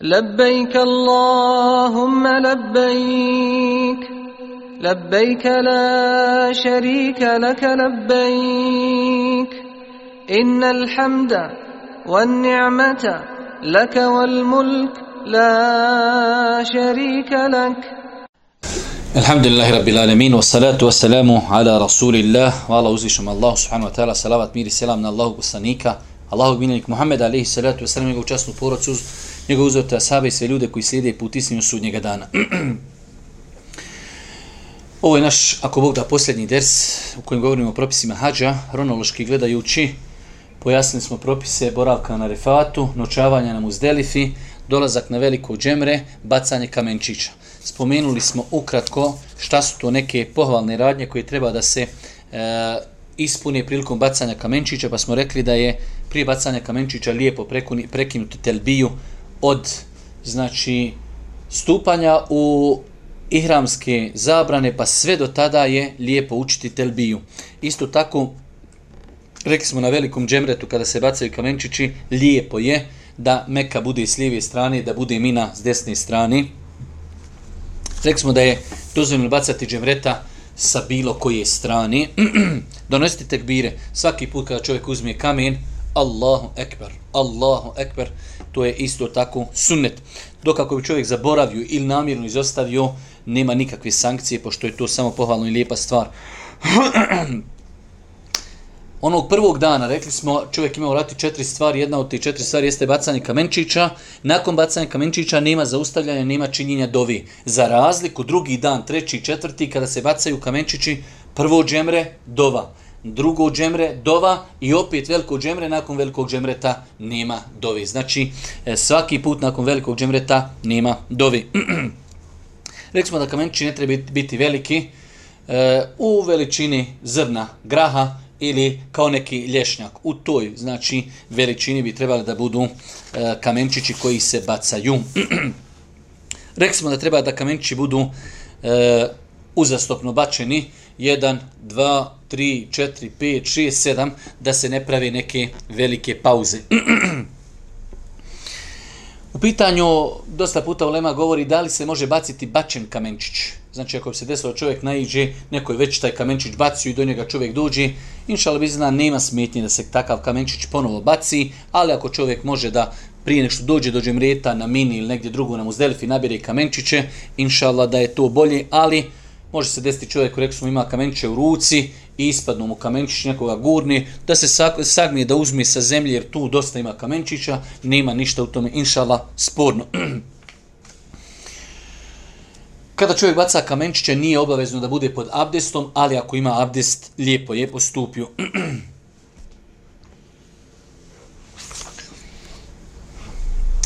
لبيك اللهم لبيك لبيك لا شريك لك لبيك ان الحمد والنعمه لك والملك لا شريك لك الحمد لله رب العالمين والصلاة والسلام على رسول الله وعلى وزيشم الله سبحانه وتعالى صلوات مير السلام من الله قصانيك الله بمينك محمد عليه الصلاة والسلام يقول جاسم فورة njega uzeo te asabe i sve ljude koji slijede put istinu sudnjega dana. Ovo je naš, ako Bog da, posljednji ders u kojem govorimo o propisima hađa, ronološki gledajući, pojasnili smo propise boravka na refatu, noćavanja na muzdelifi, dolazak na veliko džemre, bacanje kamenčića. Spomenuli smo ukratko šta su to neke pohvalne radnje koje treba da se e, ispune prilikom bacanja kamenčića, pa smo rekli da je prije bacanja kamenčića lijepo prekinuti telbiju, od znači stupanja u ihramske zabrane pa sve do tada je lijepo učiti telbiju. Isto tako rekli smo na velikom džemretu kada se bacaju kamenčići, lijepo je da Meka bude s lijeve strane, da bude Mina s desne strane. Rekli smo da je dozvoljeno bacati džemreta sa bilo koje strane. Donosite tekbire svaki put kada čovjek uzme kamen, Allahu ekber, Allahu ekber, to je isto tako sunnet. Dok ako bi čovjek zaboravio ili namjerno izostavio, nema nikakve sankcije, pošto je to samo pohvalno i lijepa stvar. Onog prvog dana, rekli smo, čovjek ima urati četiri stvari, jedna od te četiri stvari jeste bacanje kamenčića. Nakon bacanja kamenčića nema zaustavljanja, nema činjenja dovi. Za razliku, drugi dan, treći i četvrti, kada se bacaju kamenčići, prvo džemre, dova drugo džemre, dova i opet veliko džemre, nakon velikog džemreta nema dovi. Znači, e, svaki put nakon velikog džemreta nema dovi. Rekli smo da kamenči ne treba biti veliki e, u veličini zrna graha ili kao neki lješnjak. U toj znači veličini bi trebali da budu e, kamenčići koji se bacaju. Rekli smo da treba da kamenči budu e, uzastopno bačeni, 1, 2, 3, 4, 5, 6, da se ne pravi neke velike pauze. U pitanju, dosta puta Ulema govori da li se može baciti bačen kamenčić. Znači, ako bi se desilo čovjek naiđe, neko je već taj kamenčić bacio i do njega čovjek dođe, inšala bi zna, nema smetnje da se takav kamenčić ponovo baci, ali ako čovjek može da prije nešto dođe do džemreta na mini ili negdje drugo na muzdelifi nabire kamenčiće, inšala da je to bolje, ali može se desiti čovjek koji rekao smo ima kamenče u ruci i ispadnu mu kamenčić nekoga gurni, da se sagnije da uzme sa zemlje jer tu dosta ima kamenčića, nema ništa u tome, inšala, sporno. Kada čovjek baca kamenčiće, nije obavezno da bude pod abdestom, ali ako ima abdest, lijepo je postupio.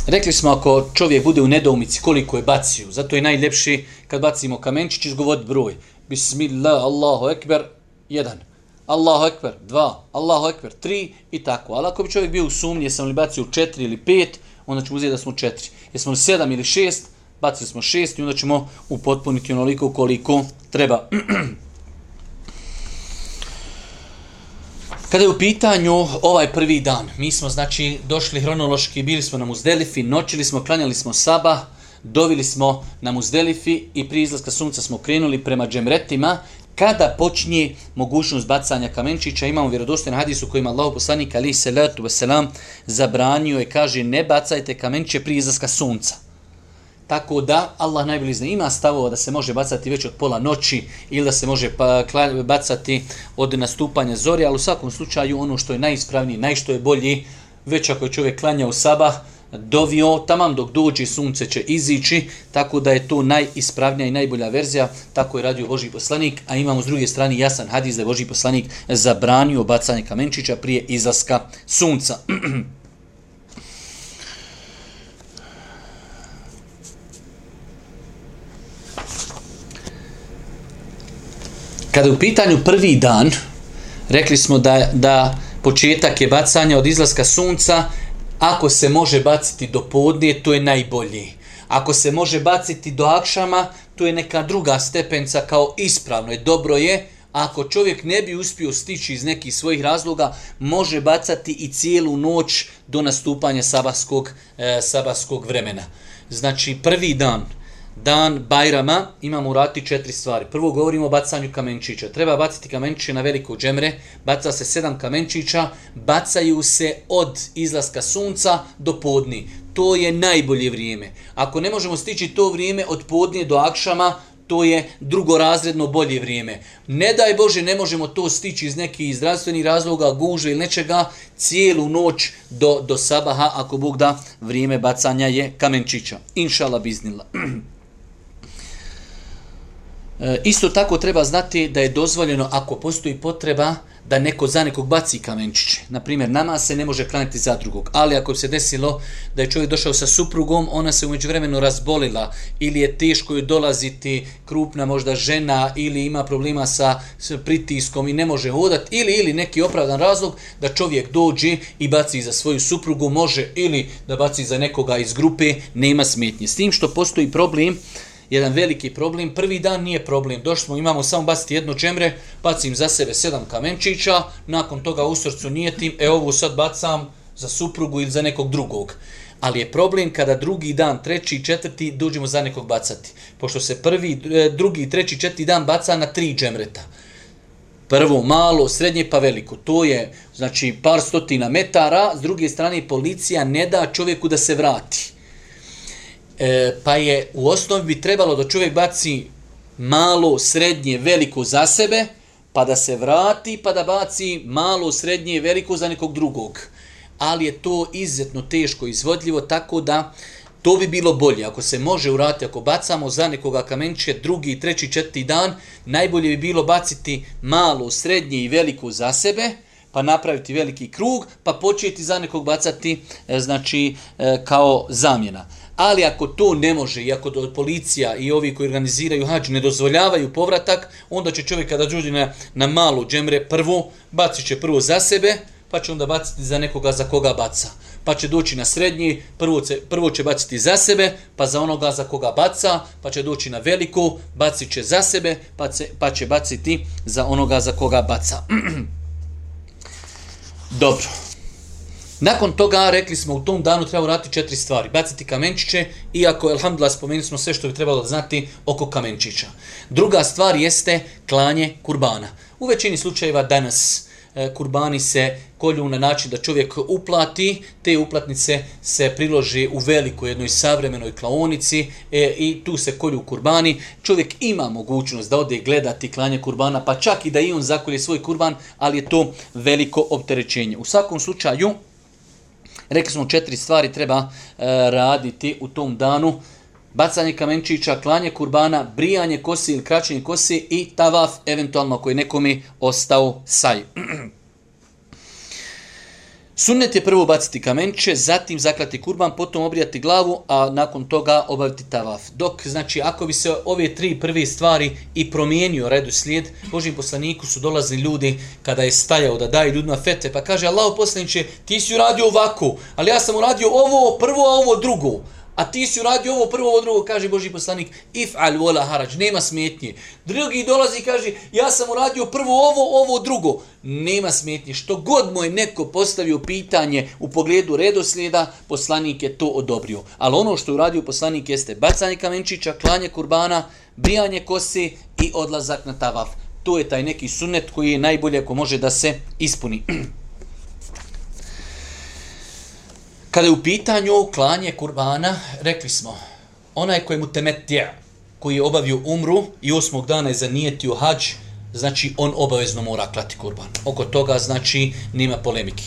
Rekli smo ako čovjek bude u nedoumici koliko je bacio, zato je najljepši kad bacimo kamenčić, izgovoriti broj. Bismillah, Allahu Ekber, jedan. Allahu Ekber, dva. Allahu Ekber, tri i tako. Ali ako bi čovjek bio u sumnji, jesam li bacio četiri ili pet, onda ćemo uzeti da smo četiri. Jesmo li sedam ili šest, bacili smo šest i onda ćemo upotpuniti onoliko koliko treba. Kada je u pitanju ovaj prvi dan, mi smo znači došli hronološki, bili smo na Muzdelifi, noćili smo, klanjali smo sabah, dovili smo na Muzdelifi i pri izlaska sunca smo krenuli prema džemretima, kada počinje mogućnost bacanja kamenčića, imamo vjerodostojen hadis u kojima Allah poslanik ali se letu veselam zabranio i kaže ne bacajte kamenčiće prije izlaska sunca. Tako da Allah najbolji zna ima stavova da se može bacati već od pola noći ili da se može pa bacati od nastupanja zori, ali u svakom slučaju ono što je najispravniji, najšto je bolji, već ako je čovjek klanja u sabah, dovio, tamam dok dođe sunce će izići, tako da je to najispravnija i najbolja verzija, tako je radio Boži poslanik, a imamo s druge strane jasan hadis da je Boži poslanik zabranio bacanje kamenčića prije izlaska sunca. Kada je u pitanju prvi dan, rekli smo da, da početak je bacanja od izlaska sunca, ako se može baciti do podnije, to je najbolje. Ako se može baciti do akšama, to je neka druga stepenca kao ispravno. Je dobro je, ako čovjek ne bi uspio stići iz nekih svojih razloga, može bacati i cijelu noć do nastupanja sabaskog, e, sabaskog vremena. Znači, prvi dan dan Bajrama, imamo urati četiri stvari. Prvo govorimo o bacanju kamenčića. Treba baciti kamenčiće na veliko džemre, baca se sedam kamenčića, bacaju se od izlaska sunca do podni. To je najbolje vrijeme. Ako ne možemo stići to vrijeme od podnije do akšama, to je drugorazredno bolje vrijeme. Ne daj Bože, ne možemo to stići iz nekih zdravstvenih razloga, guže ili nečega, cijelu noć do, do sabaha, ako Bog da, vrijeme bacanja je kamenčića. Inšala biznila. E, isto tako treba znati da je dozvoljeno ako postoji potreba da neko za nekog baci kamenčiće. Na primjer, nama se ne može klanjati za drugog, ali ako bi se desilo da je čovjek došao sa suprugom, ona se umeđu vremenu razbolila ili je teško joj dolaziti krupna možda žena ili ima problema sa pritiskom i ne može hodati ili ili neki opravdan razlog da čovjek dođe i baci za svoju suprugu, može ili da baci za nekoga iz grupe, nema smetnje. S tim što postoji problem, uh, jedan veliki problem. Prvi dan nije problem. Došli smo, imamo samo baciti jedno čemre, bacim za sebe sedam kamenčića, nakon toga u srcu nijetim, e ovu sad bacam za suprugu ili za nekog drugog. Ali je problem kada drugi dan, treći i četvrti, dođemo za nekog bacati. Pošto se prvi, e, drugi, treći i četvrti dan baca na tri džemreta. Prvo malo, srednje pa veliko. To je znači par stotina metara, s druge strane policija ne da čovjeku da se vrati. E, pa je u osnovi bi trebalo da čovjek baci malo, srednje, veliko za sebe, pa da se vrati, pa da baci malo, srednje, veliko za nekog drugog. Ali je to izuzetno teško, izvodljivo, tako da to bi bilo bolje. Ako se može urati, ako bacamo za nekoga kamenče drugi, treći, četiri dan, najbolje bi bilo baciti malo, srednje i veliko za sebe, pa napraviti veliki krug, pa početi za nekog bacati, e, znači, e, kao zamjena. Ali ako to ne može, iako do policija i ovi koji organiziraju hađ ne dozvoljavaju povratak, onda će čovjek kada džudi na, na malu džemre prvo, bacit će prvo za sebe, pa će onda baciti za nekoga za koga baca. Pa će doći na srednji, prvo će, prvo će baciti za sebe, pa za onoga za koga baca, pa će doći na veliku, bacit će za sebe, pa, se, pa će baciti za onoga za koga baca. Dobro. Nakon toga rekli smo u tom danu treba urati četiri stvari. Baciti kamenčiće, iako, elhamdulillah, spomenuli smo sve što bi trebalo znati oko kamenčića. Druga stvar jeste klanje kurbana. U većini slučajeva danas e, kurbani se kolju na način da čovjek uplati, te uplatnice se priloži u velikoj jednoj savremenoj klaonici e, i tu se kolju kurbani. Čovjek ima mogućnost da ode gledati klanje kurbana, pa čak i da i on zakolje svoj kurban, ali je to veliko opterećenje. U svakom slučaju, Rekli smo četiri stvari treba e, raditi u tom danu. Bacanje kamenčića, klanje kurbana, brijanje kose ili kraćenje kose i tavaf eventualno koji nekom je nekome ostao saj. Sunnet je prvo baciti kamenče, zatim zaklati kurban, potom obrijati glavu, a nakon toga obaviti tavaf. Dok, znači, ako bi se ove tri prve stvari i promijenio redu slijed, Božim poslaniku su dolazni ljudi kada je stajao da daje ljudima fete, pa kaže, Allah poslaniče, ti si uradio ovako, ali ja sam uradio ovo prvo, a ovo drugo. A ti si uradio ovo prvo, ovo drugo, kaže Boži poslanik, if al vola harađ, nema smetnje. Drugi dolazi i kaže, ja sam uradio prvo ovo, ovo drugo. Nema smetnje. Što god mu je neko postavio pitanje u pogledu redoslijeda, poslanik je to odobrio. Ali ono što je uradio poslanik jeste bacanje kamenčića, klanje kurbana, brijanje kose i odlazak na tavaf. To je taj neki sunet koji je najbolje ako može da se ispuni. Kada je u pitanju klanje kurbana, rekli smo, onaj kojemu temetija, koji je obavio umru i osmog dana je zanijetio hađ, znači on obavezno mora klati kurban. Oko toga znači nema polemike.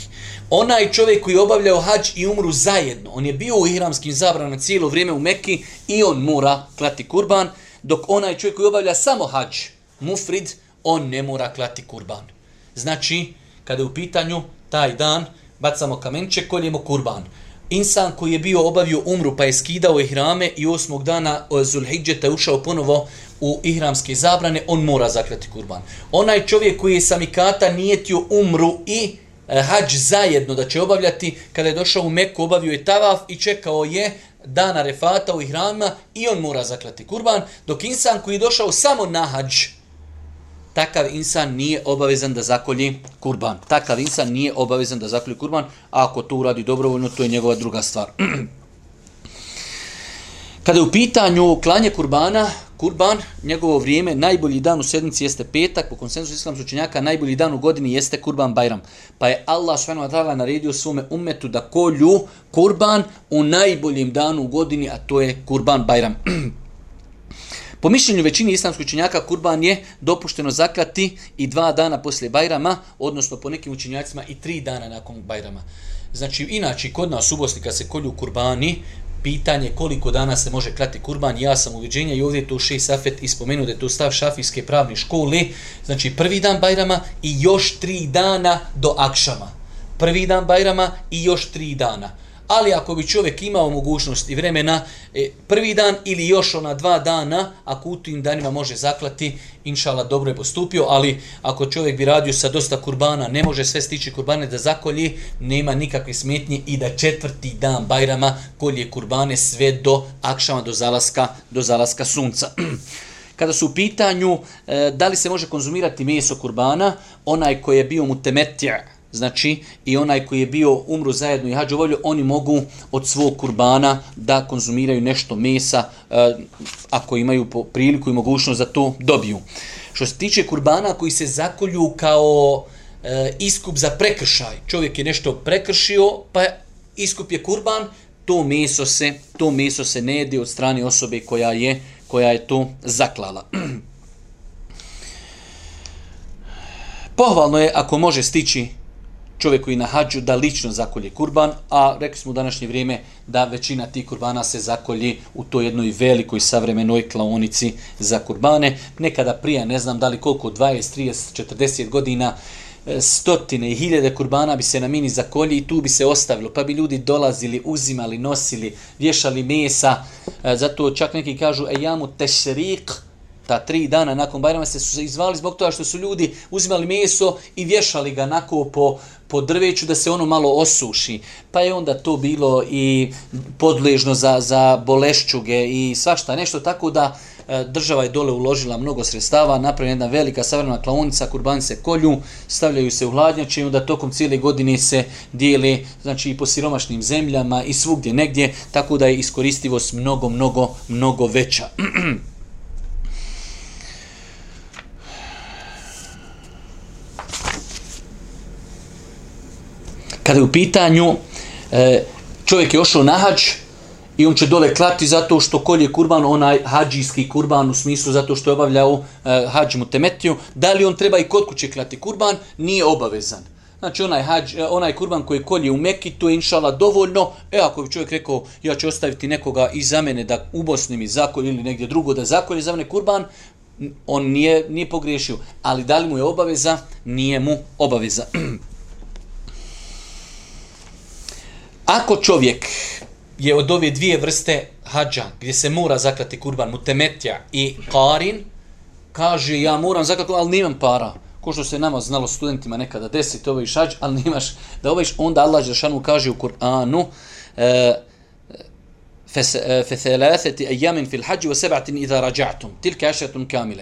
Onaj čovjek koji je obavljao hađ i umru zajedno, on je bio u ihramskim zabranama cijelo vrijeme u Mekki i on mora klati kurban, dok onaj čovjek koji obavlja samo hađ, mufrid, on ne mora klati kurban. Znači, kada je u pitanju taj dan, bacamo kamenče, koljemo kurban. Insan koji je bio obavio umru pa je skidao ihrame i osmog dana Zulhidžeta je ušao ponovo u ihramske zabrane, on mora zakljati kurban. Onaj čovjek koji je samikata nijetio umru i e, hađ zajedno da će obavljati, kada je došao u Meku, obavio je tavaf i čekao je dana refata u ihrama i on mora zakljati kurban, dok insan koji je došao samo na hađ, takav insan nije obavezan da zakolji kurban. Takav insan nije obavezan da zakolji kurban, a ako to uradi dobrovoljno, to je njegova druga stvar. Kada je u pitanju klanje kurbana, kurban, njegovo vrijeme, najbolji dan u sedmici jeste petak, po konsensusu islamsu učenjaka, najbolji dan u godini jeste kurban Bajram. Pa je Allah sve na naredio svome umetu da kolju kurban u najboljim danu u godini, a to je kurban Bajram. Po mišljenju većini islamskih učenjaka, kurban je dopušteno zaklati i dva dana poslije Bajrama, odnosno po nekim učenjacima i tri dana nakon Bajrama. Znači, inači, kod nas u Bosni, kad se kolju kurbani, pitanje koliko dana se može klati kurban, ja sam uviđenja i ovdje je to še safet ispomenuo da je to stav šafijske pravne škole, znači prvi dan Bajrama i još tri dana do Akšama. Prvi dan Bajrama i još tri dana ali ako bi čovjek imao mogućnost i vremena, e, prvi dan ili još ona dva dana, ako u tim danima može zaklati, inšala dobro je postupio, ali ako čovjek bi radio sa dosta kurbana, ne može sve stići kurbane da zakolje, nema nikakve smetnje i da četvrti dan Bajrama kolje kurbane sve do akšama, do zalaska, do zalaska sunca. Kada su u pitanju e, da li se može konzumirati meso kurbana, onaj koji je bio mu temetija, znači i onaj koji je bio umru zajedno i hađu volju, oni mogu od svog kurbana da konzumiraju nešto mesa, e, ako imaju priliku i mogućnost za to, dobiju. Što se tiče kurbana koji se zakolju kao e, iskup za prekršaj, čovjek je nešto prekršio, pa je, iskup je kurban, to meso se, to meso se ne jede od strane osobe koja je koja je to zaklala. Pohvalno je ako može stići čovjek koji na hađu da lično zakolje kurban, a rekli smo u današnje vrijeme da većina tih kurbana se zakolji u to jednoj velikoj savremenoj klaonici za kurbane. Nekada prije, ne znam da li koliko, 20, 30, 40 godina, e, stotine i hiljade kurbana bi se na mini zakolji i tu bi se ostavilo, pa bi ljudi dolazili, uzimali, nosili, vješali mesa, e, zato čak neki kažu, e jamu tešerik, Ta tri dana nakon Bajrama se su se izvali zbog toga što su ljudi uzimali meso i vješali ga nako po, po drveću da se ono malo osuši. Pa je onda to bilo i podležno za, za bolešćuge i svašta nešto. Tako da e, država je dole uložila mnogo sredstava, napravljena jedna velika savrna klaunica, kurbani se kolju, stavljaju se u hladnjače i onda tokom cijele godine se dijeli znači, i po siromašnim zemljama i svugdje negdje, tako da je iskoristivost mnogo, mnogo, mnogo veća. kada je u pitanju e, čovjek je ošao na hađ i on će dole klati zato što kolje kurban, onaj hađijski kurban u smislu zato što je obavljao e, hađ mu temetiju, da li on treba i kod kuće klati kurban, nije obavezan. Znači onaj, hađ, e, onaj kurban koji kolje u Mekki, to je inšala dovoljno. E ako bi čovjek rekao ja ću ostaviti nekoga iza mene da u Bosni mi zakolje ili negdje drugo da zakolje za mene kurban, on nije, nije pogriješio. Ali da li mu je obaveza? Nije mu obaveza. Ako čovjek je od ove dvije vrste hađa, gdje se mora zaklati kurban, mutemetja i karin, kaže ja moram zaklati, ali nemam para. Ko što se nama znalo studentima nekada desi, to obaviš hađ, ali nemaš da obaviš. Onda Allah Žešanu kaže u Kur'anu, e, فَثَلَاثَتِ أَيَّامٍ فِي الْحَجِّ وَسَبَعْتٍ إِذَا رَجَعْتُمْ تِلْكَ أَشْرَةٌ كَامِلَ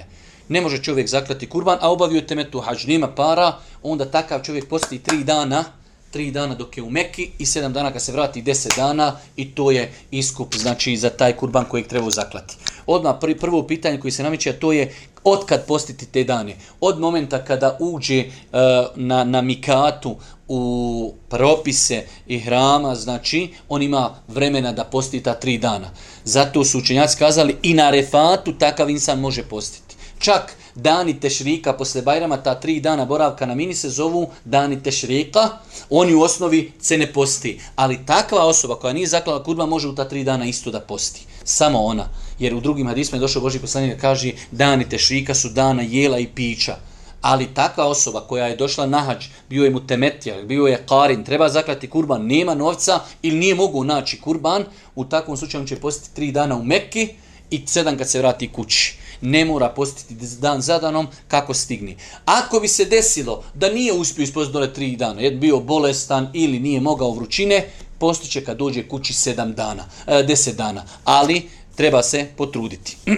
Ne može čovjek zaklati kurban, a obavio temetu hađ, nema para, onda takav čovjek posti tri dana, tri dana dok je u Meki i sedam dana kad se vrati deset dana i to je iskup znači za taj kurban kojeg treba zaklati. Odmah prvi, prvo pitanje koji se namiče, a to je od kad postiti te dane? Od momenta kada uđe uh, na, na Mikatu u propise i hrama, znači on ima vremena da posti ta tri dana. Zato su učenjaci kazali i na refatu takav insan može postiti. Čak dani tešrika posle Bajrama, ta tri dana boravka na mini se zovu dani tešrika, oni u osnovi se ne posti. Ali takva osoba koja nije zaklala kurban može u ta tri dana isto da posti. Samo ona. Jer u drugim hadisma je došao Boži poslanik da kaže dani tešrika su dana jela i pića. Ali takva osoba koja je došla na hađ, bio je mu temetija, bio je karin, treba zaklati kurban, nema novca ili nije mogu naći kurban, u takvom slučaju će postiti tri dana u Mekki i sedam kad se vrati kući ne mora postiti dan za danom kako stigni. Ako bi se desilo da nije uspio ispostiti dole tri dana, jer bio bolestan ili nije mogao vrućine, postiće kad dođe kući sedam dana, e, deset dana, ali treba se potruditi.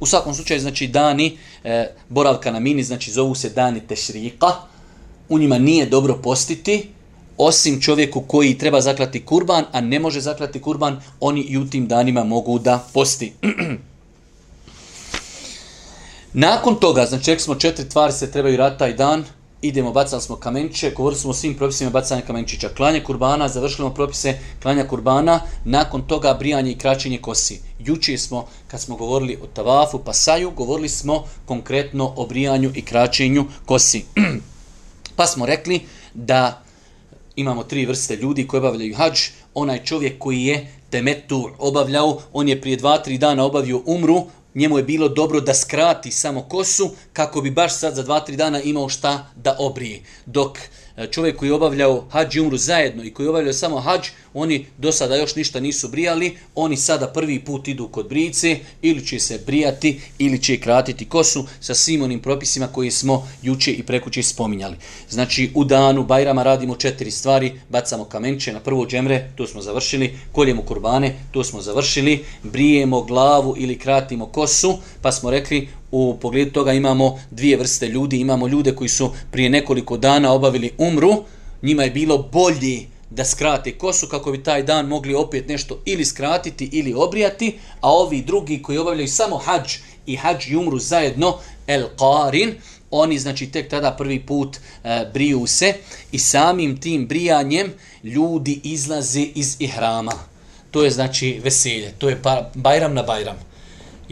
U svakom slučaju, znači, dani e, boravka na mini, znači, zovu se dani tešrika, u njima nije dobro postiti, osim čovjeku koji treba zaklati kurban, a ne može zaklati kurban, oni i u tim danima mogu da posti. Nakon toga, znači rekli smo četiri tvari se trebaju rati taj dan, idemo, bacali smo kamenče, govorili smo o svim propisima bacanja kamenčića, klanje kurbana, završili smo propise klanja kurbana, nakon toga brijanje i kraćenje kosi. Juče smo, kad smo govorili o tavafu, pasaju, govorili smo konkretno o brijanju i kraćenju kosi. pa smo rekli da imamo tri vrste ljudi koji obavljaju hađ, onaj čovjek koji je temetu obavljao, on je prije dva, tri dana obavio umru, njemu je bilo dobro da skrati samo kosu kako bi baš sad za 2-3 dana imao šta da obrije. Dok uh, E, čovjek koji je obavljao hađ i umru zajedno i koji je obavljao samo hađ, oni do sada još ništa nisu brijali, oni sada prvi put idu kod brice ili će se brijati ili će kratiti kosu sa svim onim propisima koje smo juče i prekuće spominjali. Znači u danu Bajrama radimo četiri stvari, bacamo kamenče na prvo džemre, to smo završili, koljemo kurbane, to smo završili, brijemo glavu ili kratimo kosu, pa smo rekli u pogledu toga imamo dvije vrste ljudi. Imamo ljude koji su prije nekoliko dana obavili umru, njima je bilo bolji da skrate kosu kako bi taj dan mogli opet nešto ili skratiti ili obrijati, a ovi drugi koji obavljaju samo hađ i hađ i umru zajedno, el qarin, oni znači tek tada prvi put e, briju se i samim tim brijanjem ljudi izlaze iz ihrama. To je znači veselje, to je pa, bajram na bajram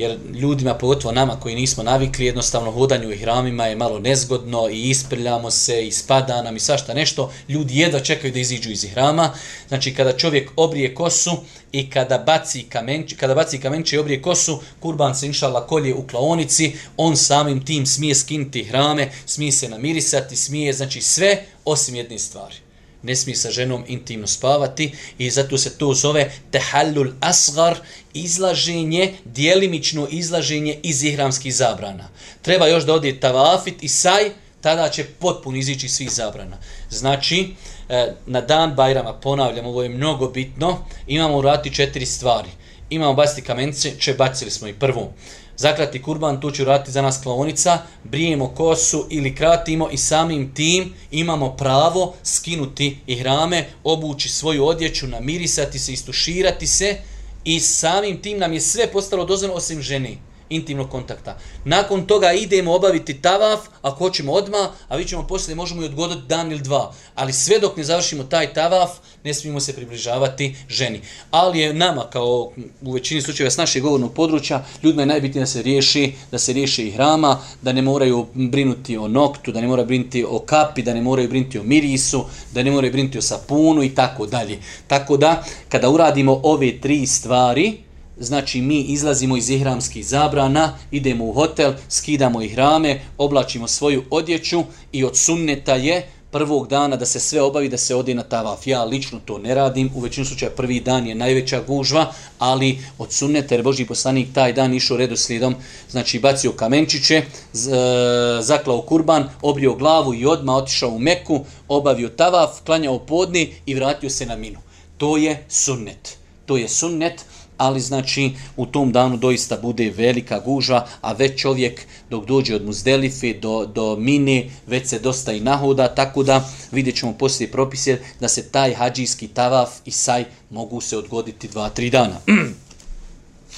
jer ljudima, pogotovo nama koji nismo navikli, jednostavno hodanje u hramima je malo nezgodno i isprljamo se i spada nam i svašta nešto. Ljudi jedva čekaju da iziđu iz hrama. Znači kada čovjek obrije kosu i kada baci kamenč, kada baci kamenče i obrije kosu, kurban se inšala kolje u klaonici, on samim tim smije skinti hrame, smije se namirisati, smije znači sve osim jedne stvari ne smije sa ženom intimno spavati i zato se to zove tehallul asgar, izlaženje, dijelimično izlaženje iz ihramskih zabrana. Treba još da odje tavafit i saj, tada će potpuno izići svih zabrana. Znači, e, na dan Bajrama, ponavljam, ovo je mnogo bitno, imamo urati četiri stvari. Imamo baciti kamence, če bacili smo i prvu zaklati kurban, to će uraditi za nas klaonica, brijemo kosu ili kratimo i samim tim imamo pravo skinuti i hrame, obući svoju odjeću, namirisati se, istuširati se i samim tim nam je sve postalo dozvoljeno osim ženi intimnog kontakta. Nakon toga idemo obaviti tavaf, ako hoćemo odma, a vi ćemo poslije, možemo i odgodati dan ili dva. Ali sve dok ne završimo taj tavaf, ne smijemo se približavati ženi. Ali je nama, kao u većini slučajeva s našeg govornog područja, ljudima je najbitnije da se riješi, da se riješi i hrama, da ne moraju brinuti o noktu, da ne moraju brinuti o kapi, da ne moraju brinuti o mirisu, da ne moraju brinuti o sapunu i tako dalje. Tako da, kada uradimo ove tri stvari, znači mi izlazimo iz ihramskih zabrana, idemo u hotel, skidamo ihrame, oblačimo svoju odjeću i od sunneta je prvog dana da se sve obavi, da se ode na tavaf. Ja lično to ne radim, u većinu slučaja prvi dan je najveća gužva, ali od sunneta jer Boži poslanik taj dan išao redu slijedom, znači bacio kamenčiće, z, e, zaklao kurban, obrio glavu i odma otišao u meku, obavio tavaf, klanjao podni i vratio se na minu. To je sunnet. To je sunnet ali znači u tom danu doista bude velika gužva, a već čovjek dok dođe od Muzdelife do, do Mine, već se dosta i nahoda, tako da vidjet ćemo poslije propise da se taj hađijski tavaf i saj mogu se odgoditi dva, tri dana.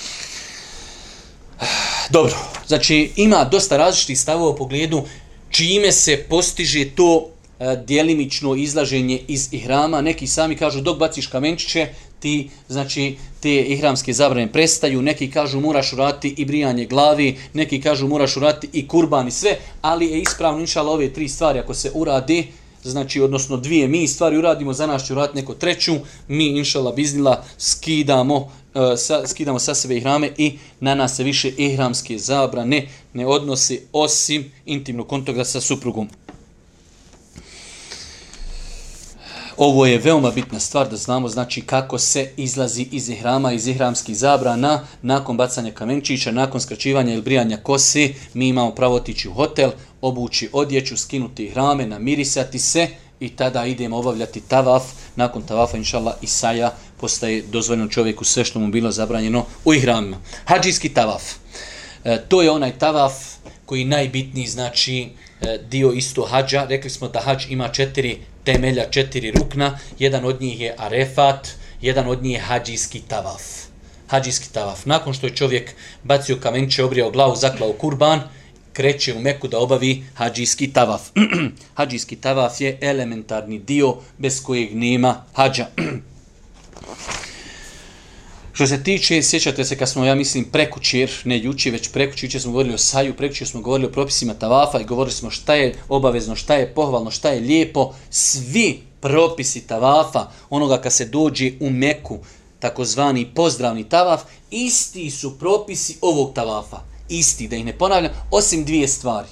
Dobro, znači ima dosta različitih stavova u pogledu čime se postiže to e, djelimično izlaženje iz ihrama. Neki sami kažu dok baciš kamenčiće, ti, znači, te ihramske zabrane prestaju, neki kažu moraš urati i brijanje glavi, neki kažu moraš urati i kurban i sve, ali je ispravno, inšala, ove tri stvari, ako se urade, znači, odnosno dvije mi stvari uradimo, za nas će urati neko treću, mi, inšala, biznila, skidamo, e, sa, skidamo sa sebe ihrame i na nas se više ihramske zabrane ne odnosi osim intimnog kontakta sa suprugom. Ovo je veoma bitna stvar da znamo znači kako se izlazi iz ihrama, iz ihramskih zabrana nakon bacanja kamenčića, nakon skračivanja ili brijanja kose, mi imamo pravo otići u hotel, obući odjeću, skinuti ihrame, namirisati se i tada idemo obavljati tavaf, nakon tavafa inšala i saja postaje dozvoljeno čovjeku sve što mu bilo zabranjeno u ihramima. Hadžijski tavaf, e, to je onaj tavaf koji najbitniji znači e, dio isto hađa. Rekli smo da hađ ima četiri temelja, četiri rukna, jedan od njih je arefat, jedan od njih je hađijski tavaf. Hađijski tavaf. Nakon što je čovjek bacio kamenče, obrijao glavu, zaklao kurban, kreće u Meku da obavi hađijski tavaf. hađijski tavaf je elementarni dio bez kojeg nema hađa. Što se tiče, sjećate se kad smo, ja mislim, prekućer, ne juče, već prekućer, juče smo govorili o saju, prekućer smo govorili o propisima tavafa i govorili smo šta je obavezno, šta je pohvalno, šta je lijepo. Svi propisi tavafa, onoga kad se dođe u meku, takozvani pozdravni tavaf, isti su propisi ovog tavafa. Isti, da ih ne ponavljam, osim dvije stvari.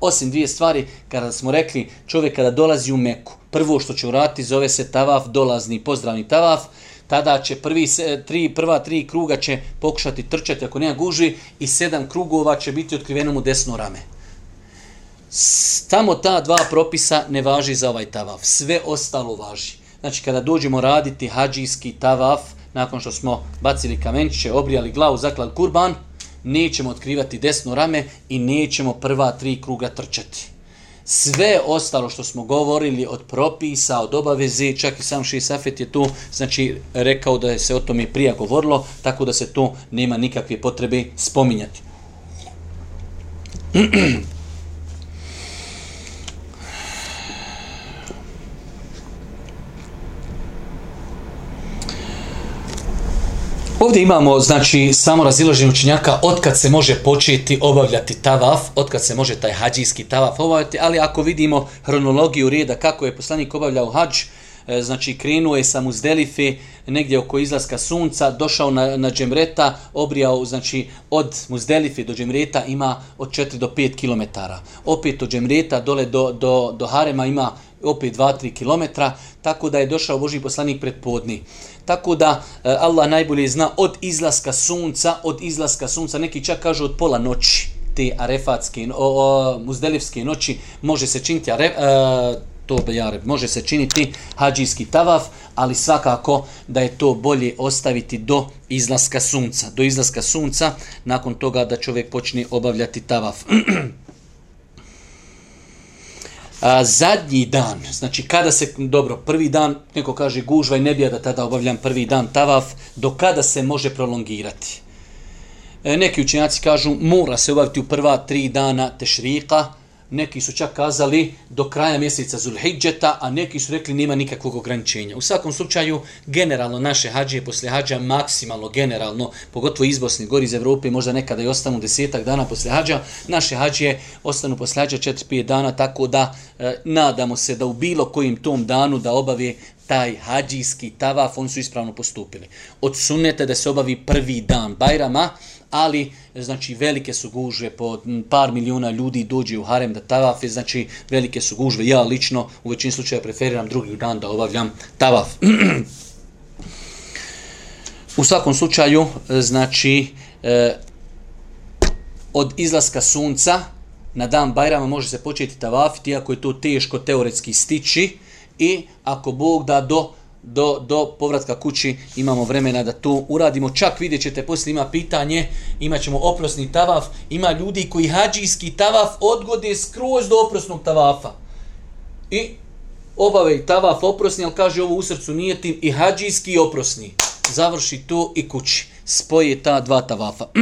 Osim dvije stvari, kada smo rekli, čovjek kada dolazi u meku, prvo što će urati zove se tavaf, dolazni pozdravni tavaf, tada će prvi se, tri, prva tri kruga će pokušati trčati ako nema guži i sedam krugova će biti otkriveno mu desno rame. Tamo ta dva propisa ne važi za ovaj tavaf. Sve ostalo važi. Znači, kada dođemo raditi hađijski tavaf, nakon što smo bacili kamenčiće, obrijali glavu, zaklali kurban, nećemo otkrivati desno rame i nećemo prva tri kruga trčati sve ostalo što smo govorili od propisa, od obavezi, čak i sam Šisafet je tu, znači rekao da je se o tome prija govorilo, tako da se tu nema nikakve potrebe spominjati. Ovdje imamo, znači, samo razilaženje učenjaka otkad se može početi obavljati tavaf, otkad se može taj hađijski tavaf obavljati, ali ako vidimo hronologiju rijeda kako je poslanik obavljao hađ, e, znači krenuo je sa Muzdelife negdje oko izlaska sunca, došao na, na Džemreta, obrijao, znači od Muzdelife do Džemreta ima od 4 do 5 km. Opet od Džemreta dole do, do, do Harema ima opet 2-3 km, tako da je došao Boži poslanik pred podni tako da e, Allah najbolje zna od izlaska sunca, od izlaska sunca, neki čak kažu od pola noći, te arefatske, o, o, muzdelivske noći, može se činiti are, e, to bejare, može se činiti hađijski tavaf, ali svakako da je to bolje ostaviti do izlaska sunca, do izlaska sunca, nakon toga da čovjek počne obavljati tavaf. A, zadnji dan, znači kada se, dobro, prvi dan, neko kaže gužva i ne bija da tada obavljam prvi dan tavaf, do kada se može prolongirati? E, neki učenjaci kažu mora se obaviti u prva tri dana tešrika, neki su čak kazali do kraja mjeseca Zulhidžeta, a neki su rekli nima nikakvog ograničenja. U svakom slučaju, generalno naše hađije posle hađa, maksimalno generalno, pogotovo iz Bosni gori iz Evrope, možda nekada i ostanu desetak dana posle hađa, naše hađije ostanu posle hađa 4-5 dana, tako da e, nadamo se da u bilo kojim tom danu da obave taj hađijski tavaf, oni su ispravno postupili. Odsunete da se obavi prvi dan Bajrama, ali znači velike su gužve po par milijuna ljudi dođe u harem da tavafe, znači velike su gužve. Ja lično u većini slučaja preferiram drugi dan da obavljam tavaf. u svakom slučaju, znači e, od izlaska sunca na dan Bajrama može se početi tavafiti, ako je to teško teoretski stići i ako Bog da do do, do povratka kući imamo vremena da to uradimo. Čak vidjet ćete, poslije ima pitanje, imat ćemo oprosni tavaf, ima ljudi koji hađijski tavaf odgode skroz do oprosnog tavafa. I obave i tavaf oprosni, ali kaže ovo u srcu nije tim i hađijski oprosni. Završi to i kući. Spoje ta dva tavafa.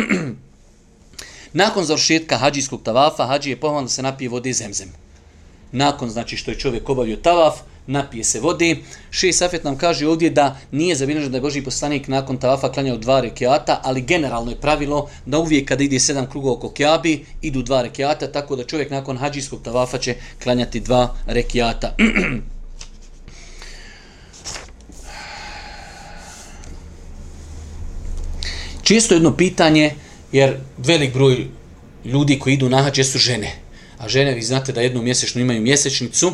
Nakon završetka hađijskog tavafa, hađi je pohvalno da se napije vode zemzem. Nakon, znači, što je čovjek obavio tavaf, napije se vode. Šej Safet nam kaže ovdje da nije zabilježeno da je Boži poslanik nakon tavafa klanjao dva rekiata, ali generalno je pravilo da uvijek kada ide sedam krugova oko Kjabi, idu dva rekiata, tako da čovjek nakon hađijskog tavafa će klanjati dva rekiata. Čisto jedno pitanje, jer velik broj ljudi koji idu na hađe su žene. A žene, vi znate da jednu mjesečnu imaju mjesečnicu,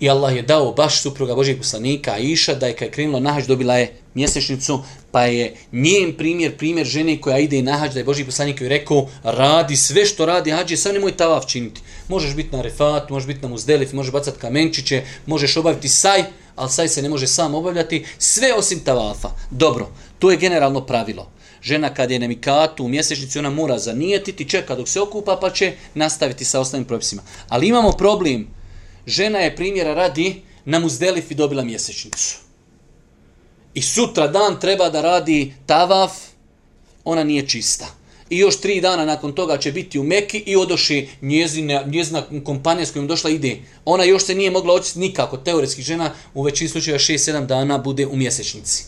I Allah je dao baš supruga Božijeg poslanika Aisha da je kad je krenula nahađ dobila je mjesečnicu pa je njen primjer, primjer žene koja ide i nahađ da je Božijeg poslanika i rekao radi sve što radi hađe, sam nemoj tavav činiti. Možeš biti na refat, možeš biti na muzdelif, možeš bacat kamenčiće, možeš obaviti saj, ali saj se ne može sam obavljati, sve osim tavafa. Dobro, to je generalno pravilo. Žena kad je na mikatu u mjesečnici, ona mora zanijetiti, čeka dok se okupa pa će nastaviti sa ostalim propisima. Ali imamo problem, žena je primjera radi na muzdelifi dobila mjesečnicu. I sutra dan treba da radi tavaf, ona nije čista. I još tri dana nakon toga će biti u Meki i odoši njezina, njezina kompanija s kojom došla ide. Ona još se nije mogla očistiti nikako. Teoretski žena u većini slučaja 6-7 dana bude u mjesečnici.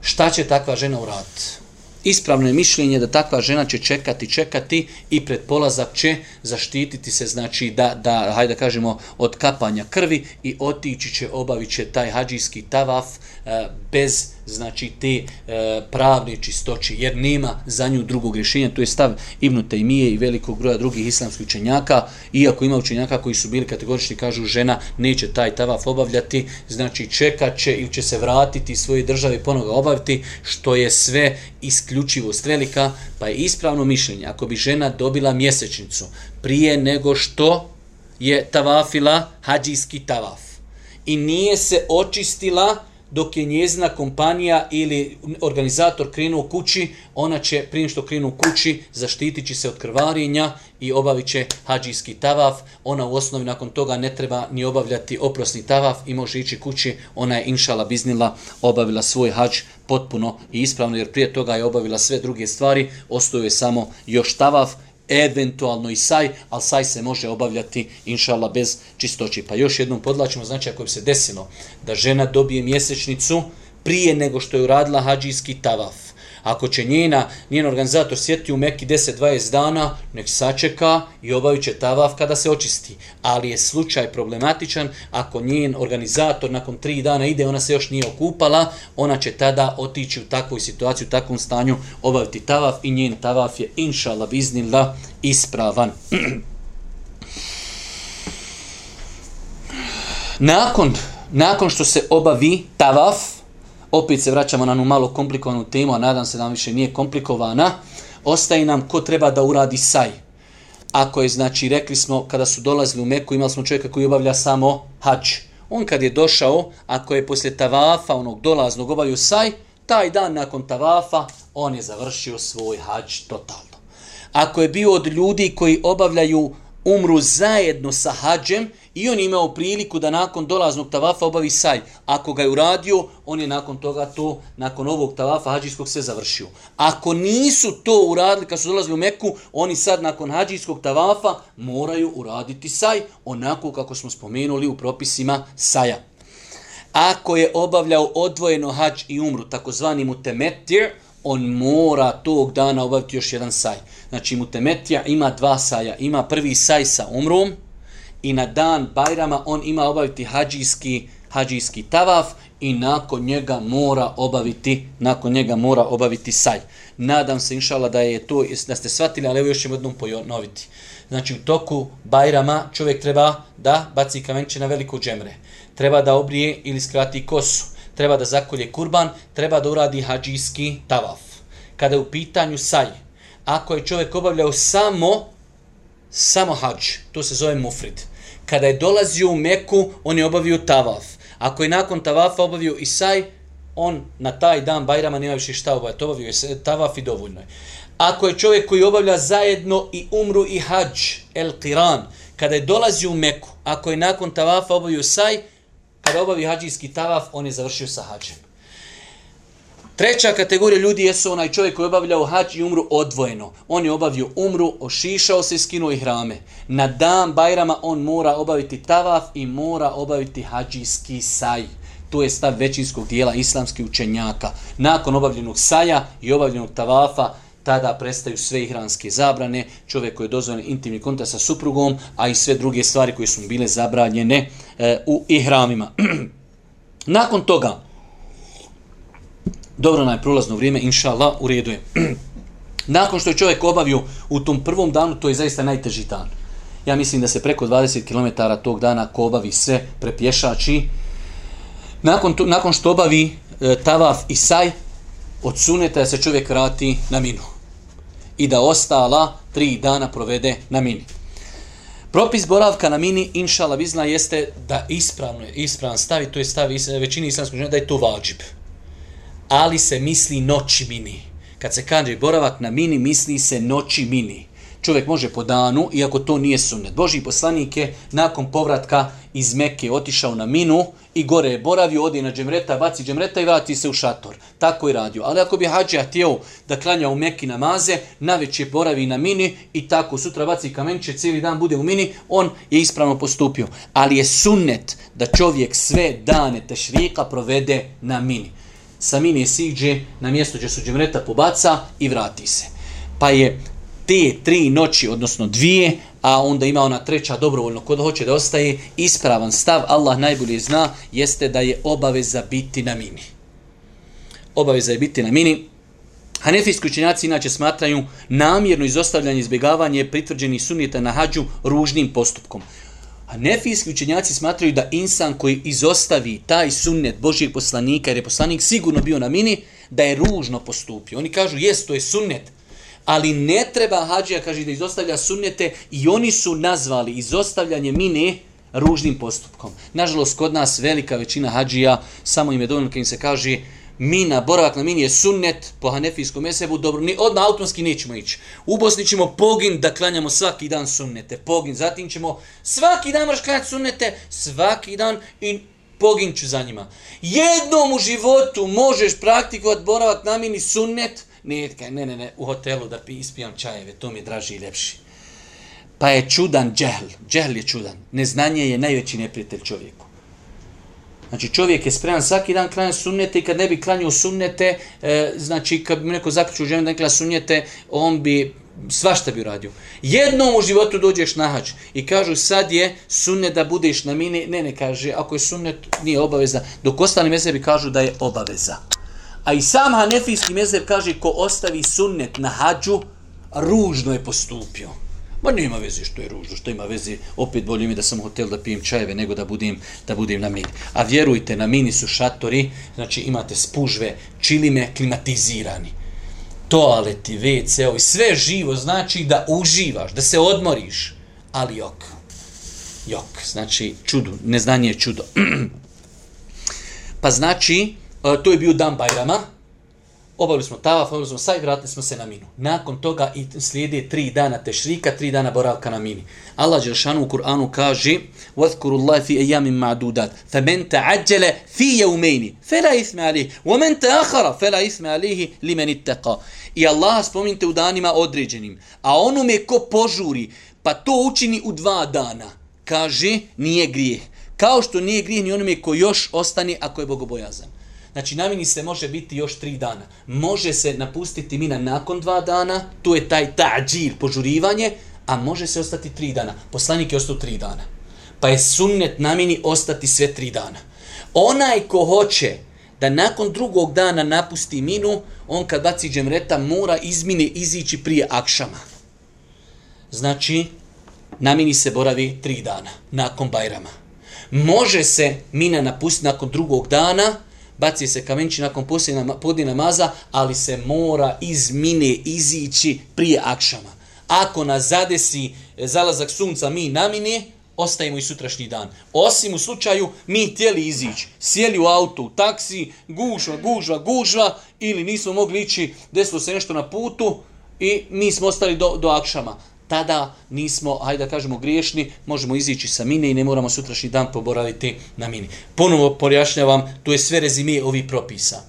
Šta će takva žena uraditi? ispravno je mišljenje da takva žena će čekati, čekati i pred polazak će zaštititi se, znači da, da hajde da kažemo, od kapanja krvi i otići će, obavit će taj hađijski tavaf eh, bez žena znači te e, pravne čistoći, jer nema za nju drugog rješenja, to je stav Ibnu Tejmije i velikog broja drugih islamskih učenjaka, iako ima učenjaka koji su bili kategorični, kažu žena neće taj tavaf obavljati, znači čekat će ili će se vratiti svoje države ponoga obaviti, što je sve isključivost velika, pa je ispravno mišljenje, ako bi žena dobila mjesečnicu prije nego što je tavafila hađijski tavaf i nije se očistila učenjaka, dok je njezina kompanija ili organizator krenuo u kući, ona će prije što krenu u kući zaštitit će se od krvarinja i obavit će hađijski tavaf. Ona u osnovi nakon toga ne treba ni obavljati oprosni tavaf i može ići kući. Ona je inšala biznila obavila svoj hađ potpuno i ispravno jer prije toga je obavila sve druge stvari, ostaje samo još tavaf eventualno i saj, ali saj se može obavljati, inšala, bez čistoći. Pa još jednom podlačimo, znači ako bi se desilo da žena dobije mjesečnicu prije nego što je uradila hađijski tavaf, Ako će njena, njen organizator sjeti u Meki 10-20 dana, nek sačeka i obavit će tavaf kada se očisti. Ali je slučaj problematičan ako njen organizator nakon 3 dana ide, ona se još nije okupala, ona će tada otići u takvoj situaciji, u takvom stanju obaviti tavaf i njen tavaf je inšala biznila ispravan. nakon, nakon što se obavi tavaf, opet se vraćamo na onu malo komplikovanu temu, a nadam se da nam više nije komplikovana, ostaje nam ko treba da uradi saj. Ako je, znači, rekli smo, kada su dolazili u Meku, imali smo čovjeka koji obavlja samo hač. On kad je došao, ako je poslije tavafa, onog dolaznog, obavio saj, taj dan nakon tavafa, on je završio svoj hač totalno. Ako je bio od ljudi koji obavljaju umru zajedno sa hađem, i on je imao priliku da nakon dolaznog tavafa obavi saj. Ako ga je uradio, on je nakon toga to, nakon ovog tavafa hađijskog se završio. Ako nisu to uradili kad su dolazili u Meku, oni sad nakon hađijskog tavafa moraju uraditi saj, onako kako smo spomenuli u propisima saja. Ako je obavljao odvojeno hađ i umru, takozvani mutemetir, on mora tog dana obaviti još jedan saj. Znači, mutemetija ima dva saja. Ima prvi saj sa umrom, i na dan Bajrama on ima obaviti hađijski, hađijski tavaf i nakon njega mora obaviti nakon njega mora obaviti saj. Nadam se inšala da je to da ste shvatili, ali evo još ćemo jednom ponoviti. Znači u toku Bajrama čovjek treba da baci kamenče na veliko džemre, treba da obrije ili skrati kosu, treba da zakolje kurban, treba da uradi hađijski tavaf. Kada je u pitanju saj, ako je čovjek obavljao samo samo hađ, to se zove mufrid kada je dolazio u Meku, on je obavio tavaf. Ako je nakon tavafa obavio Isaj, on na taj dan Bajrama nema više šta obavio, obavio je tavaf i dovoljno je. Ako je čovjek koji obavlja zajedno i umru i hađ, el tiran, kada je dolazio u Meku, ako je nakon tavafa obavio Isaj, kada obavio hađijski tavaf, on je završio sa hađem. Treća kategorija ljudi jesu onaj čovjek koji je obavljao hađ i umru odvojeno. On je obavio umru, ošišao se, skinuo i hrame. Na dan Bajrama on mora obaviti tavaf i mora obaviti hađijski saj. To je stav većinskog dijela islamskih učenjaka. Nakon obavljenog saja i obavljenog tavafa, tada prestaju sve ihranske zabrane, čovjek koji je dozvan intimni kontakt sa suprugom, a i sve druge stvari koje su bile zabranjene e, u ihramima. Nakon toga, dobro nam je prolazno vrijeme, inša Allah, u redu je. Nakon što je čovjek obavio u tom prvom danu, to je zaista najteži dan. Ja mislim da se preko 20 km tog dana ko obavi sve prepješači. Nakon, to, nakon što obavi e, tavaf i saj, od suneta se čovjek vrati na minu. I da ostala tri dana provede na mini. Propis boravka na mini, inša Allah, vizna, jeste da ispravno je, ispravan stavi, to je stavi većini islamskog žena, da je to vađib ali se misli noći mini. Kad se kaže boravak na mini, misli se noći mini. Čovjek može po danu, iako to nije sunet. Boži poslanik je nakon povratka iz Mekke otišao na minu i gore je boravio, odi na džemreta, baci džemreta i vrati se u šator. Tako i radio. Ali ako bi hađa htio da klanja u Mekki namaze, naveć je boravi na mini i tako sutra baci kamenče, cijeli dan bude u mini, on je ispravno postupio. Ali je sunnet da čovjek sve dane tešrika provede na mini sa mine siđe na mjesto gdje su džemreta pobaca i vrati se. Pa je te tri noći, odnosno dvije, a onda ima ona treća dobrovoljno, kod hoće da ostaje, ispravan stav, Allah najbolje zna, jeste da je obaveza biti na mini. Obaveza je biti na mini. Hanefijski učenjaci inače smatraju namjerno izostavljanje izbjegavanje pritvrđenih sunnijeta na hađu ružnim postupkom. Hanefijski učenjaci smatraju da insan koji izostavi taj sunnet Božijeg poslanika, jer je poslanik sigurno bio na mini, da je ružno postupio. Oni kažu, jes, to je sunnet, ali ne treba hađija, kaže, da izostavlja sunnete i oni su nazvali izostavljanje mine ružnim postupkom. Nažalost, kod nas velika većina hađija, samo im je dovoljno kad im se kaže, mina, boravak na mini je sunnet po hanefijskom mesebu, dobro, ni odmah automatski nećemo ići. U Bosni ćemo pogin da klanjamo svaki dan sunnete, pogin, zatim ćemo svaki dan moraš klanjati sunnete, svaki dan i pogin ću za njima. Jednom u životu možeš praktikovat boravak na mini sunnet, ne, ne, ne, ne, u hotelu da ispijam čajeve, to mi je draži i ljepši. Pa je čudan džehl, džehl je čudan, neznanje je najveći neprijatelj čovjeku. Znači čovjek je spreman svaki dan klanja sunnete i kad ne bi klanjao sunnete, e, znači kad bi neko zaključio ženu da ne sunnete, on bi svašta bi uradio. Jednom u životu dođeš na hač i kažu sad je sunnet da budeš na mini. Ne, ne kaže, ako je sunnet nije obaveza. Dok ostali mezebi kažu da je obaveza. A i sam hanefijski mezeb kaže ko ostavi sunnet na hađu, ružno je postupio. Ma nema veze što je ružno, što ima veze, opet bolje mi da sam u hotel da pijem čajeve nego da budem, da budem na mini. A vjerujte, na mini su šatori, znači imate spužve, čilime, klimatizirani. Toaleti, WC, ovo i sve živo znači da uživaš, da se odmoriš. Ali jok, jok, znači čudo, neznanje je čudo. pa znači, e, to je bio dan Bajrama, obavili smo tavaf, obavili smo saj, vratili smo se na minu. Nakon toga i slijede tri dana tešrika, tri dana boravka na mini. Allah Đeršanu u Kur'anu kaže وَذْكُرُ اللَّهِ فِي أَيَّامٍ مَعْدُودَتْ فَمَنْ تَعَجَّلَ فِي يَوْمَيْنِ فَلَا إِثْمَ عَلِهِ وَمَنْ تَأَخَرَ فَلَا إِثْمَ عَلِهِ لِمَنْ اتَّقَ I Allah spominite u danima određenim, a onome ko požuri, pa to učini u dva dana, kaže, nije grijeh. Kao što nije grijeh ni onome ko još ostane ako je bogobojazan. Znači, na mini se može biti još tri dana. Može se napustiti mina nakon dva dana, tu je taj tađir, požurivanje, a može se ostati tri dana. Poslanik je ostao tri dana. Pa je sunnet na mini ostati sve tri dana. Onaj ko hoće da nakon drugog dana napusti minu, on kad baci džemreta mora izmine izići prije akšama. Znači, na mini se boravi tri dana nakon bajrama. Može se mina napustiti nakon drugog dana, baci se kamenči nakon posljednje podi namaza, ali se mora iz mine izići prije akšama. Ako nas zadesi e, zalazak sunca mi na mine, ostajemo i sutrašnji dan. Osim u slučaju mi htjeli izići, sjeli u auto, u taksi, gužva, gužva, gužva, ili nismo mogli ići, desilo se nešto na putu i mi smo ostali do, do akšama tada nismo, hajde da kažemo, griješni, možemo izići sa mine i ne moramo sutrašnji dan poboraviti na mini. Ponovo porjašnjavam, tu je sve rezime ovi propisa.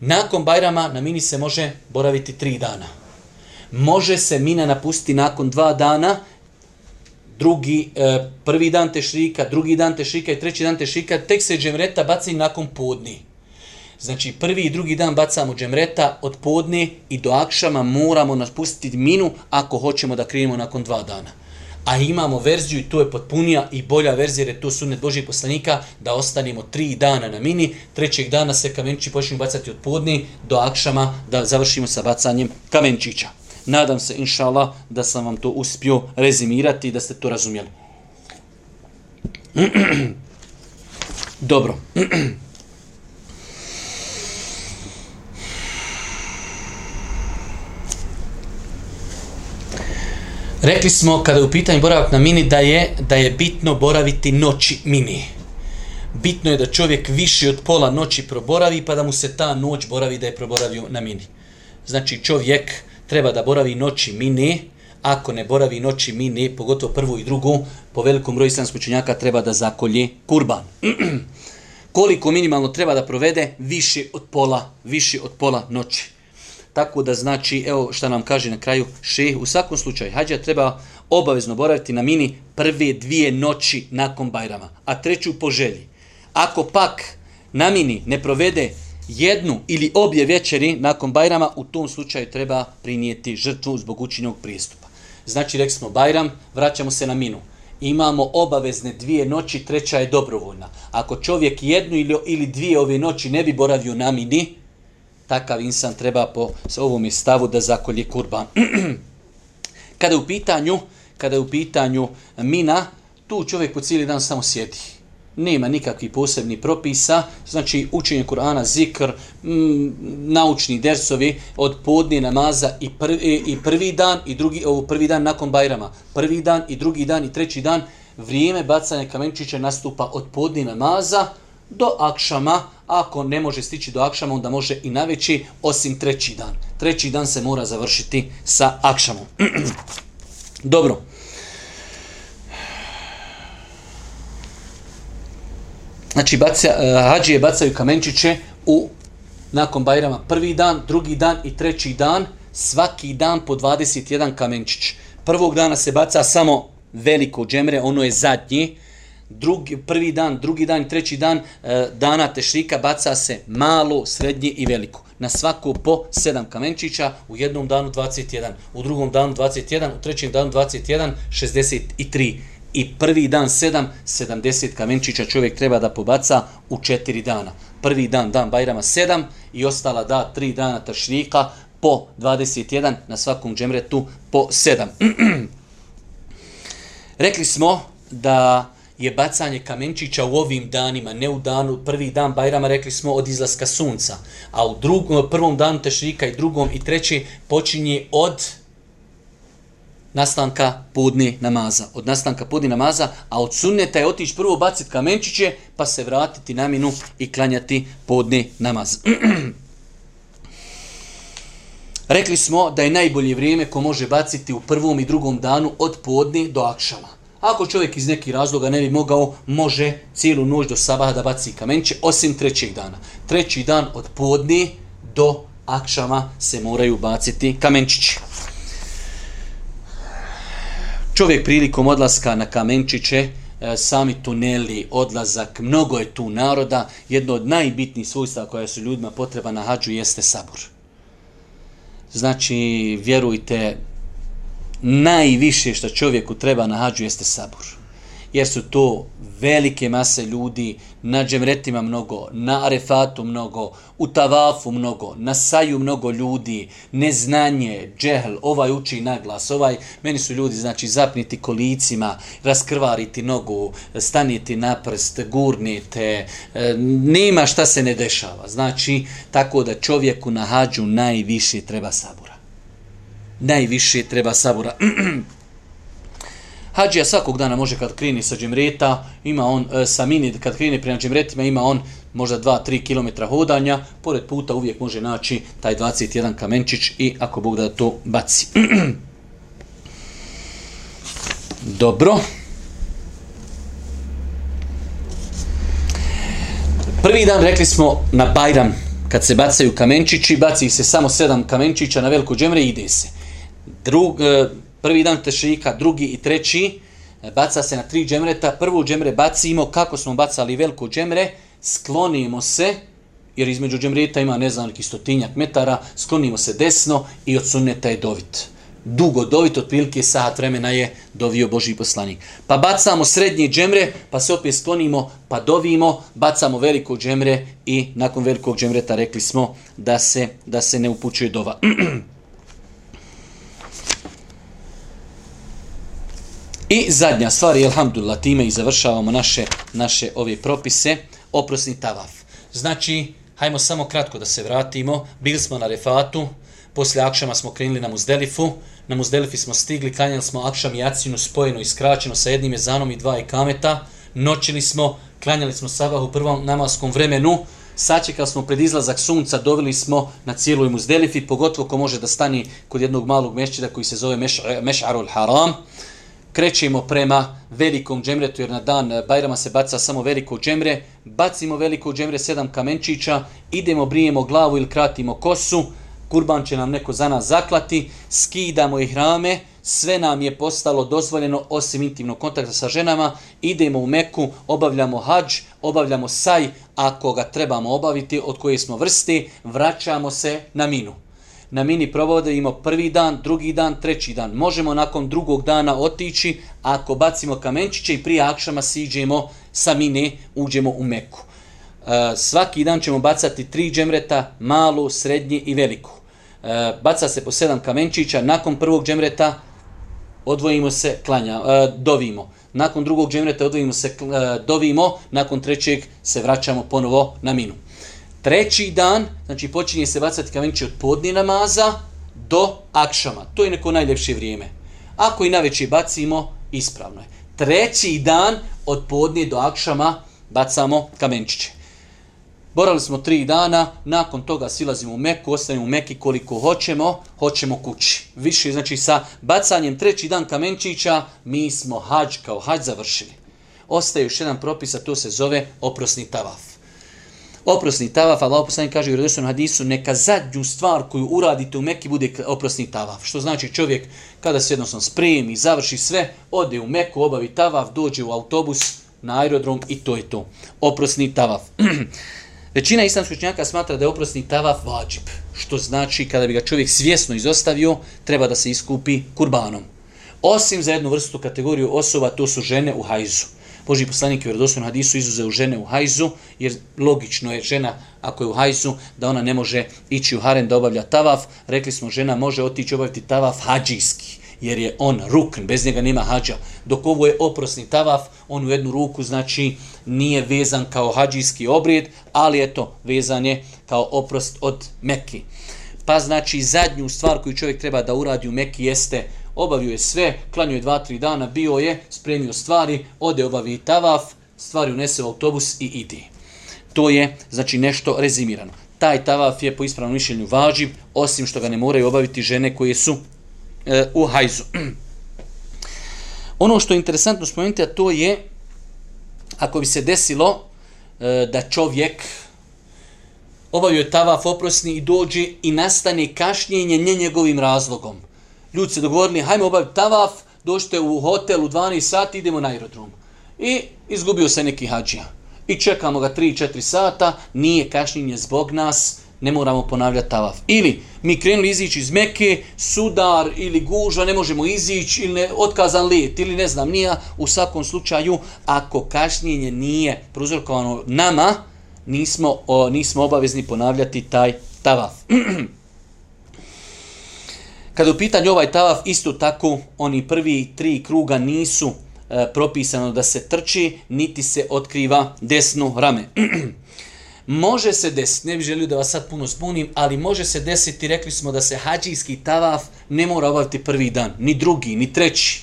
Nakon Bajrama na mini se može boraviti tri dana. Može se mina napustiti nakon dva dana, drugi, e, prvi dan te šrika, drugi dan te šrika i treći dan te šrika, tek se džemreta baci nakon podnije. Znači prvi i drugi dan bacamo džemreta od podne i do akšama moramo naspustiti minu ako hoćemo da krenemo nakon dva dana. A imamo verziju i to je potpunija i bolja verzija jer je to sunet Božih poslanika da ostanemo tri dana na mini, trećeg dana se kamenčići počinju bacati od podne do akšama da završimo sa bacanjem kamenčića. Nadam se, inšala, da sam vam to uspio rezimirati i da ste to razumjeli. Dobro. Dobro. Rekli smo kada je u pitanju boravak na mini da je da je bitno boraviti noći mini. Bitno je da čovjek više od pola noći proboravi pa da mu se ta noć boravi da je proboravio na mini. Znači čovjek treba da boravi noći mini, ako ne boravi noći mini, pogotovo prvu i drugu, po velikom broju islamskog učenjaka treba da zakolje kurban. Koliko minimalno treba da provede više od pola, više od pola noći tako da znači, evo šta nam kaže na kraju šeh, u svakom slučaju hađa treba obavezno boraviti na mini prve dvije noći nakon Bajrama, a treću po želji. Ako pak na mini ne provede jednu ili obje večeri nakon Bajrama, u tom slučaju treba prinijeti žrtvu zbog učinjog pristupa. Znači, rekli smo Bajram, vraćamo se na minu imamo obavezne dvije noći, treća je dobrovoljna. Ako čovjek jednu ili, ili dvije ove noći ne bi boravio na mini, takav insan treba po ovom stavu da zakolje kurban. kada u pitanju, kada je u pitanju mina, tu čovjek po cijeli dan samo sjedi. Nema nikakvi posebni propisa, znači učenje Kur'ana, zikr, m, mm, naučni dersovi od podne namaza i, prv, i, e, i prvi dan i drugi, ovo prvi dan nakon Bajrama, prvi dan i drugi dan i treći dan, vrijeme bacanja kamenčića nastupa od podne namaza, do akšama, ako ne može stići do akšama, onda može i na veći, osim treći dan. Treći dan se mora završiti sa akšamom. Dobro. Znači, baca, eh, hađije bacaju kamenčiće u nakon Bajrama prvi dan, drugi dan i treći dan, svaki dan po 21 kamenčić. Prvog dana se baca samo veliko džemre, ono je zadnji, drugi, prvi dan, drugi dan, treći dan e, dana tešrika baca se malo, srednje i veliko. Na svako po sedam kamenčića, u jednom danu 21, u drugom danu 21, u trećem danu 21, 63. I prvi dan 7, 70 kamenčića čovjek treba da pobaca u četiri dana. Prvi dan, dan Bajrama 7 i ostala da 3 dana tešrika po 21, na svakom džemretu po 7. Rekli smo da je bacanje kamenčića u ovim danima, ne u danu, prvi dan Bajrama rekli smo od izlaska sunca, a u drugom, prvom danu Tešrika i drugom i treći počinje od nastanka podne namaza. Od nastanka podne namaza, a od sunneta je otići prvo baciti kamenčiće, pa se vratiti na minu i klanjati podne namaz. rekli smo da je najbolje vrijeme ko može baciti u prvom i drugom danu od podne do akšama. Ako čovjek iz nekih razloga ne bi mogao, može cijelu noć do sabaha da baci kamenče, osim trećeg dana. Treći dan od podni do akšama se moraju baciti kamenčići. Čovjek prilikom odlaska na kamenčiće, e, sami tuneli, odlazak, mnogo je tu naroda, jedno od najbitnijih svojstva koja su ljudima potreba na hađu jeste sabur. Znači, vjerujte, najviše što čovjeku treba na hađu jeste sabur. Jer su to velike mase ljudi, na džemretima mnogo, na arefatu mnogo, u tavafu mnogo, na saju mnogo ljudi, neznanje, džehl, ovaj uči naglas, ovaj, meni su ljudi, znači, zapniti kolicima, raskrvariti nogu, staniti na prst, gurnite, e, nema šta se ne dešava. Znači, tako da čovjeku na hađu najviše treba sabur najviše treba sabura. Hadžija svakog dana može kad krini sa džemreta, ima on e, sa mini, kad krini prema džemretima, ima on možda 2-3 km hodanja, pored puta uvijek može naći taj 21 kamenčić i ako Bog da to baci. Dobro. Prvi dan rekli smo na Bajram, kad se bacaju kamenčići, baci se samo 7 kamenčića na veliku džemre i ide se drug, e, prvi dan tešrika, drugi i treći, e, baca se na tri džemreta, prvu džemre bacimo, kako smo bacali veliko džemre, sklonimo se, jer između džemreta ima, ne znam, neki stotinjak metara, sklonimo se desno i od sunneta je dovit. Dugo dovit, otprilike sat vremena je dovio Boži poslanik. Pa bacamo srednje džemre, pa se opet sklonimo, pa dovimo, bacamo veliko džemre i nakon velikog džemreta rekli smo da se, da se ne upućuje dova. I zadnja stvar, ilhamdulillah, time i završavamo naše, naše ove propise, oprosni tavaf. Znači, hajmo samo kratko da se vratimo, bili smo na refatu, poslije akšama smo krenuli na muzdelifu, na muzdelifi smo stigli, klanjali smo akšam i acinu spojeno i skraćeno sa jednim jezanom i dva ekameta, noćili smo, klanjali smo sabah u prvom namaskom vremenu, Sačekali smo pred izlazak sunca, doveli smo na cijelu muzdelifi, pogotovo ko može da stani kod jednog malog mešćida koji se zove Meš'arul Haram. Meš krećemo prema velikom džemretu, jer na dan Bajrama se baca samo veliko džemre, bacimo veliko džemre sedam kamenčića, idemo, brijemo glavu ili kratimo kosu, kurban će nam neko za nas zaklati, skidamo i hrame, sve nam je postalo dozvoljeno osim intimnog kontakta sa ženama, idemo u Meku, obavljamo hađ, obavljamo saj, ako ga trebamo obaviti, od koje smo vrsti, vraćamo se na minu na mini provode imamo prvi dan, drugi dan, treći dan. Možemo nakon drugog dana otići, ako bacimo kamenčiće i prije akšama siđemo sa mine, uđemo u Meku. E, svaki dan ćemo bacati tri džemreta, malu, srednji i veliku. E, baca se po sedam kamenčića, nakon prvog džemreta odvojimo se, klanja, e, dovimo. Nakon drugog džemreta odvojimo se, e, dovimo, nakon trećeg se vraćamo ponovo na minu. Treći dan, znači počinje se bacati kamenče od podni namaza do akšama. To je neko najljepše vrijeme. Ako i na veći bacimo, ispravno je. Treći dan od podnije do akšama bacamo kamenčiće. Borali smo tri dana, nakon toga silazimo u Meku, ostavimo u Meki koliko hoćemo, hoćemo kući. Više, znači sa bacanjem treći dan kamenčića, mi smo hađ kao hađ završili. Ostaje još jedan propis, a to se zove oprosni tavaf oprosni tavaf, Allah poslanik kaže u redosnom hadisu, neka zadnju stvar koju uradite u Mekki bude oprosni tavaf. Što znači čovjek kada se jednostavno spremi, završi sve, ode u Mekku, obavi tavaf, dođe u autobus na aerodrom i to je to. Oprosni tavaf. Većina islamskih učenjaka smatra da je oprosni tavaf vađib, što znači kada bi ga čovjek svjesno izostavio, treba da se iskupi kurbanom. Osim za jednu vrstu kategoriju osoba, to su žene u hajzu. Boži poslanik je u redosnovnom hadisu izuzeo žene u hajzu, jer logično je žena ako je u hajzu, da ona ne može ići u harem da obavlja tavaf. Rekli smo, žena može otići obaviti tavaf hađijski, jer je on rukn, bez njega nema hađa. Dok ovo je oprosni tavaf, on u jednu ruku znači nije vezan kao hađijski obrijed, ali eto, vezan je kao oprost od meki. Pa znači zadnju stvar koju čovjek treba da uradi u meki jeste hađijski, obavio je sve, klanio je dva, tri dana, bio je, spremio stvari, ode obavi tavaf, stvari unese u autobus i ide. To je, znači, nešto rezimirano. Taj tavaf je po ispravnom mišljenju važiv, osim što ga ne moraju obaviti žene koje su e, u hajzu. Ono što je interesantno spomenuti, a to je, ako bi se desilo e, da čovjek obavio je tavaf oprosni i dođe i nastane kašnjenje nje njegovim razlogom. Ljudi se dogovorili, hajmo obaviti tavaf, došte u hotel u 12 sati, idemo na aerodrom. I izgubio se neki hađija. I čekamo ga 3-4 sata, nije kašnjenje zbog nas, ne moramo ponavljati tavaf. Ili mi krenuli izići iz Meke, sudar ili guža, ne možemo izići, ili ne, otkazan let, ili ne znam, nije. U svakom slučaju, ako kašnjenje nije prozorkovano nama, nismo, o, nismo obavezni ponavljati taj tavaf. Kad u pitanju ovaj tavaf, isto tako, oni prvi tri kruga nisu e, propisano da se trči, niti se otkriva desno rame. može se desiti, ne bih želio da vas sad puno spunim, ali može se desiti, rekli smo da se hađijski tavaf ne mora obaviti prvi dan, ni drugi, ni treći.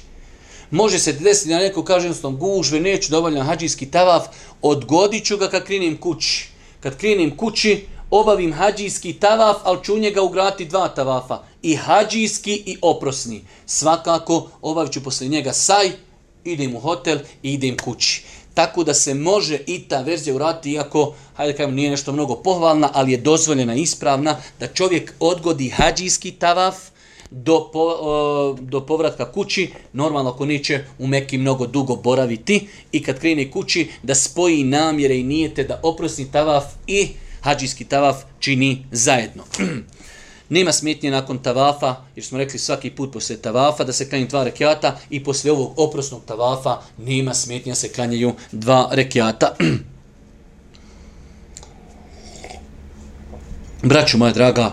Može se desiti da neko kaže jednostavno gužve, neću da obavljam hađijski tavaf, odgodit ću ga kad krenim kući. Kad krenim kući, obavim hađijski tavaf, ali ću njega ugrati dva tavafa, i hađijski i oprosni. Svakako, obavit ću poslije njega saj, idem u hotel i idem kući. Tako da se može i ta verzija urati, iako, hajde kajmo, nije nešto mnogo pohvalna, ali je dozvoljena i ispravna da čovjek odgodi hađijski tavaf do, po, do povratka kući, normalno ako neće u Mekki mnogo dugo boraviti, i kad krene kući da spoji namjere i nijete da oprosni tavaf i hađijski hađijski tavaf čini zajedno. Nema smetnje nakon tavafa, jer smo rekli svaki put posle tavafa da se klanje dva rekiata i posle ovog oprosnog tavafa nema smetnje se klanjaju dva rekiata. Braću moja draga,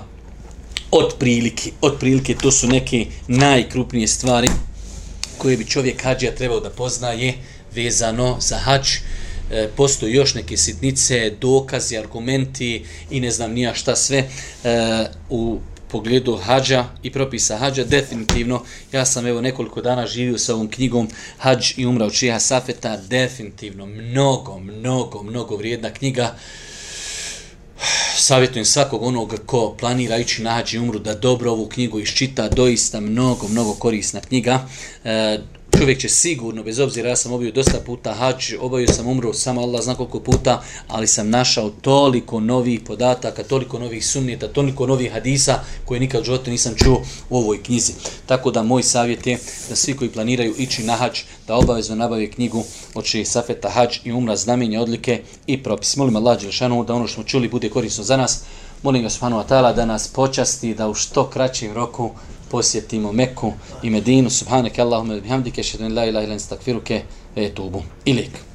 od prilike, od prilike to su neke najkrupnije stvari koje bi čovjek hađija trebao da poznaje vezano za hađi. E, postoje još neke sitnice, dokazi, argumenti i ne znam nija šta sve e, u pogledu hađa i propisa hađa, definitivno, ja sam evo nekoliko dana živio sa ovom knjigom Hađ i umra od Čeha Safeta, definitivno, mnogo, mnogo, mnogo vrijedna knjiga, savjetujem svakog onog ko planira ići na hađi umru da dobro ovu knjigu iščita, doista mnogo, mnogo korisna knjiga, e, čovjek će sigurno, bez obzira, ja sam obio dosta puta hač, obavio sam umro, samo Allah zna koliko puta, ali sam našao toliko novih podataka, toliko novih sunnjeta, toliko novih hadisa koje nikad u životu nisam čuo u ovoj knjizi. Tako da moj savjet je da svi koji planiraju ići na hač, da obavezno nabavi knjigu od čije safeta hač i umra znamenje odlike i propis. Molim Allah Đelšanu da ono što smo čuli bude korisno za nas. Molim Gospanu Atala da nas počasti da u što kraćem roku posjetimo Meku i Medinu. Subhanak Allahumma bihamdike, shalla la ilaha illa anta, astaghfiruke wa atubu ilaik.